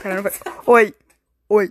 开个会。喂，喂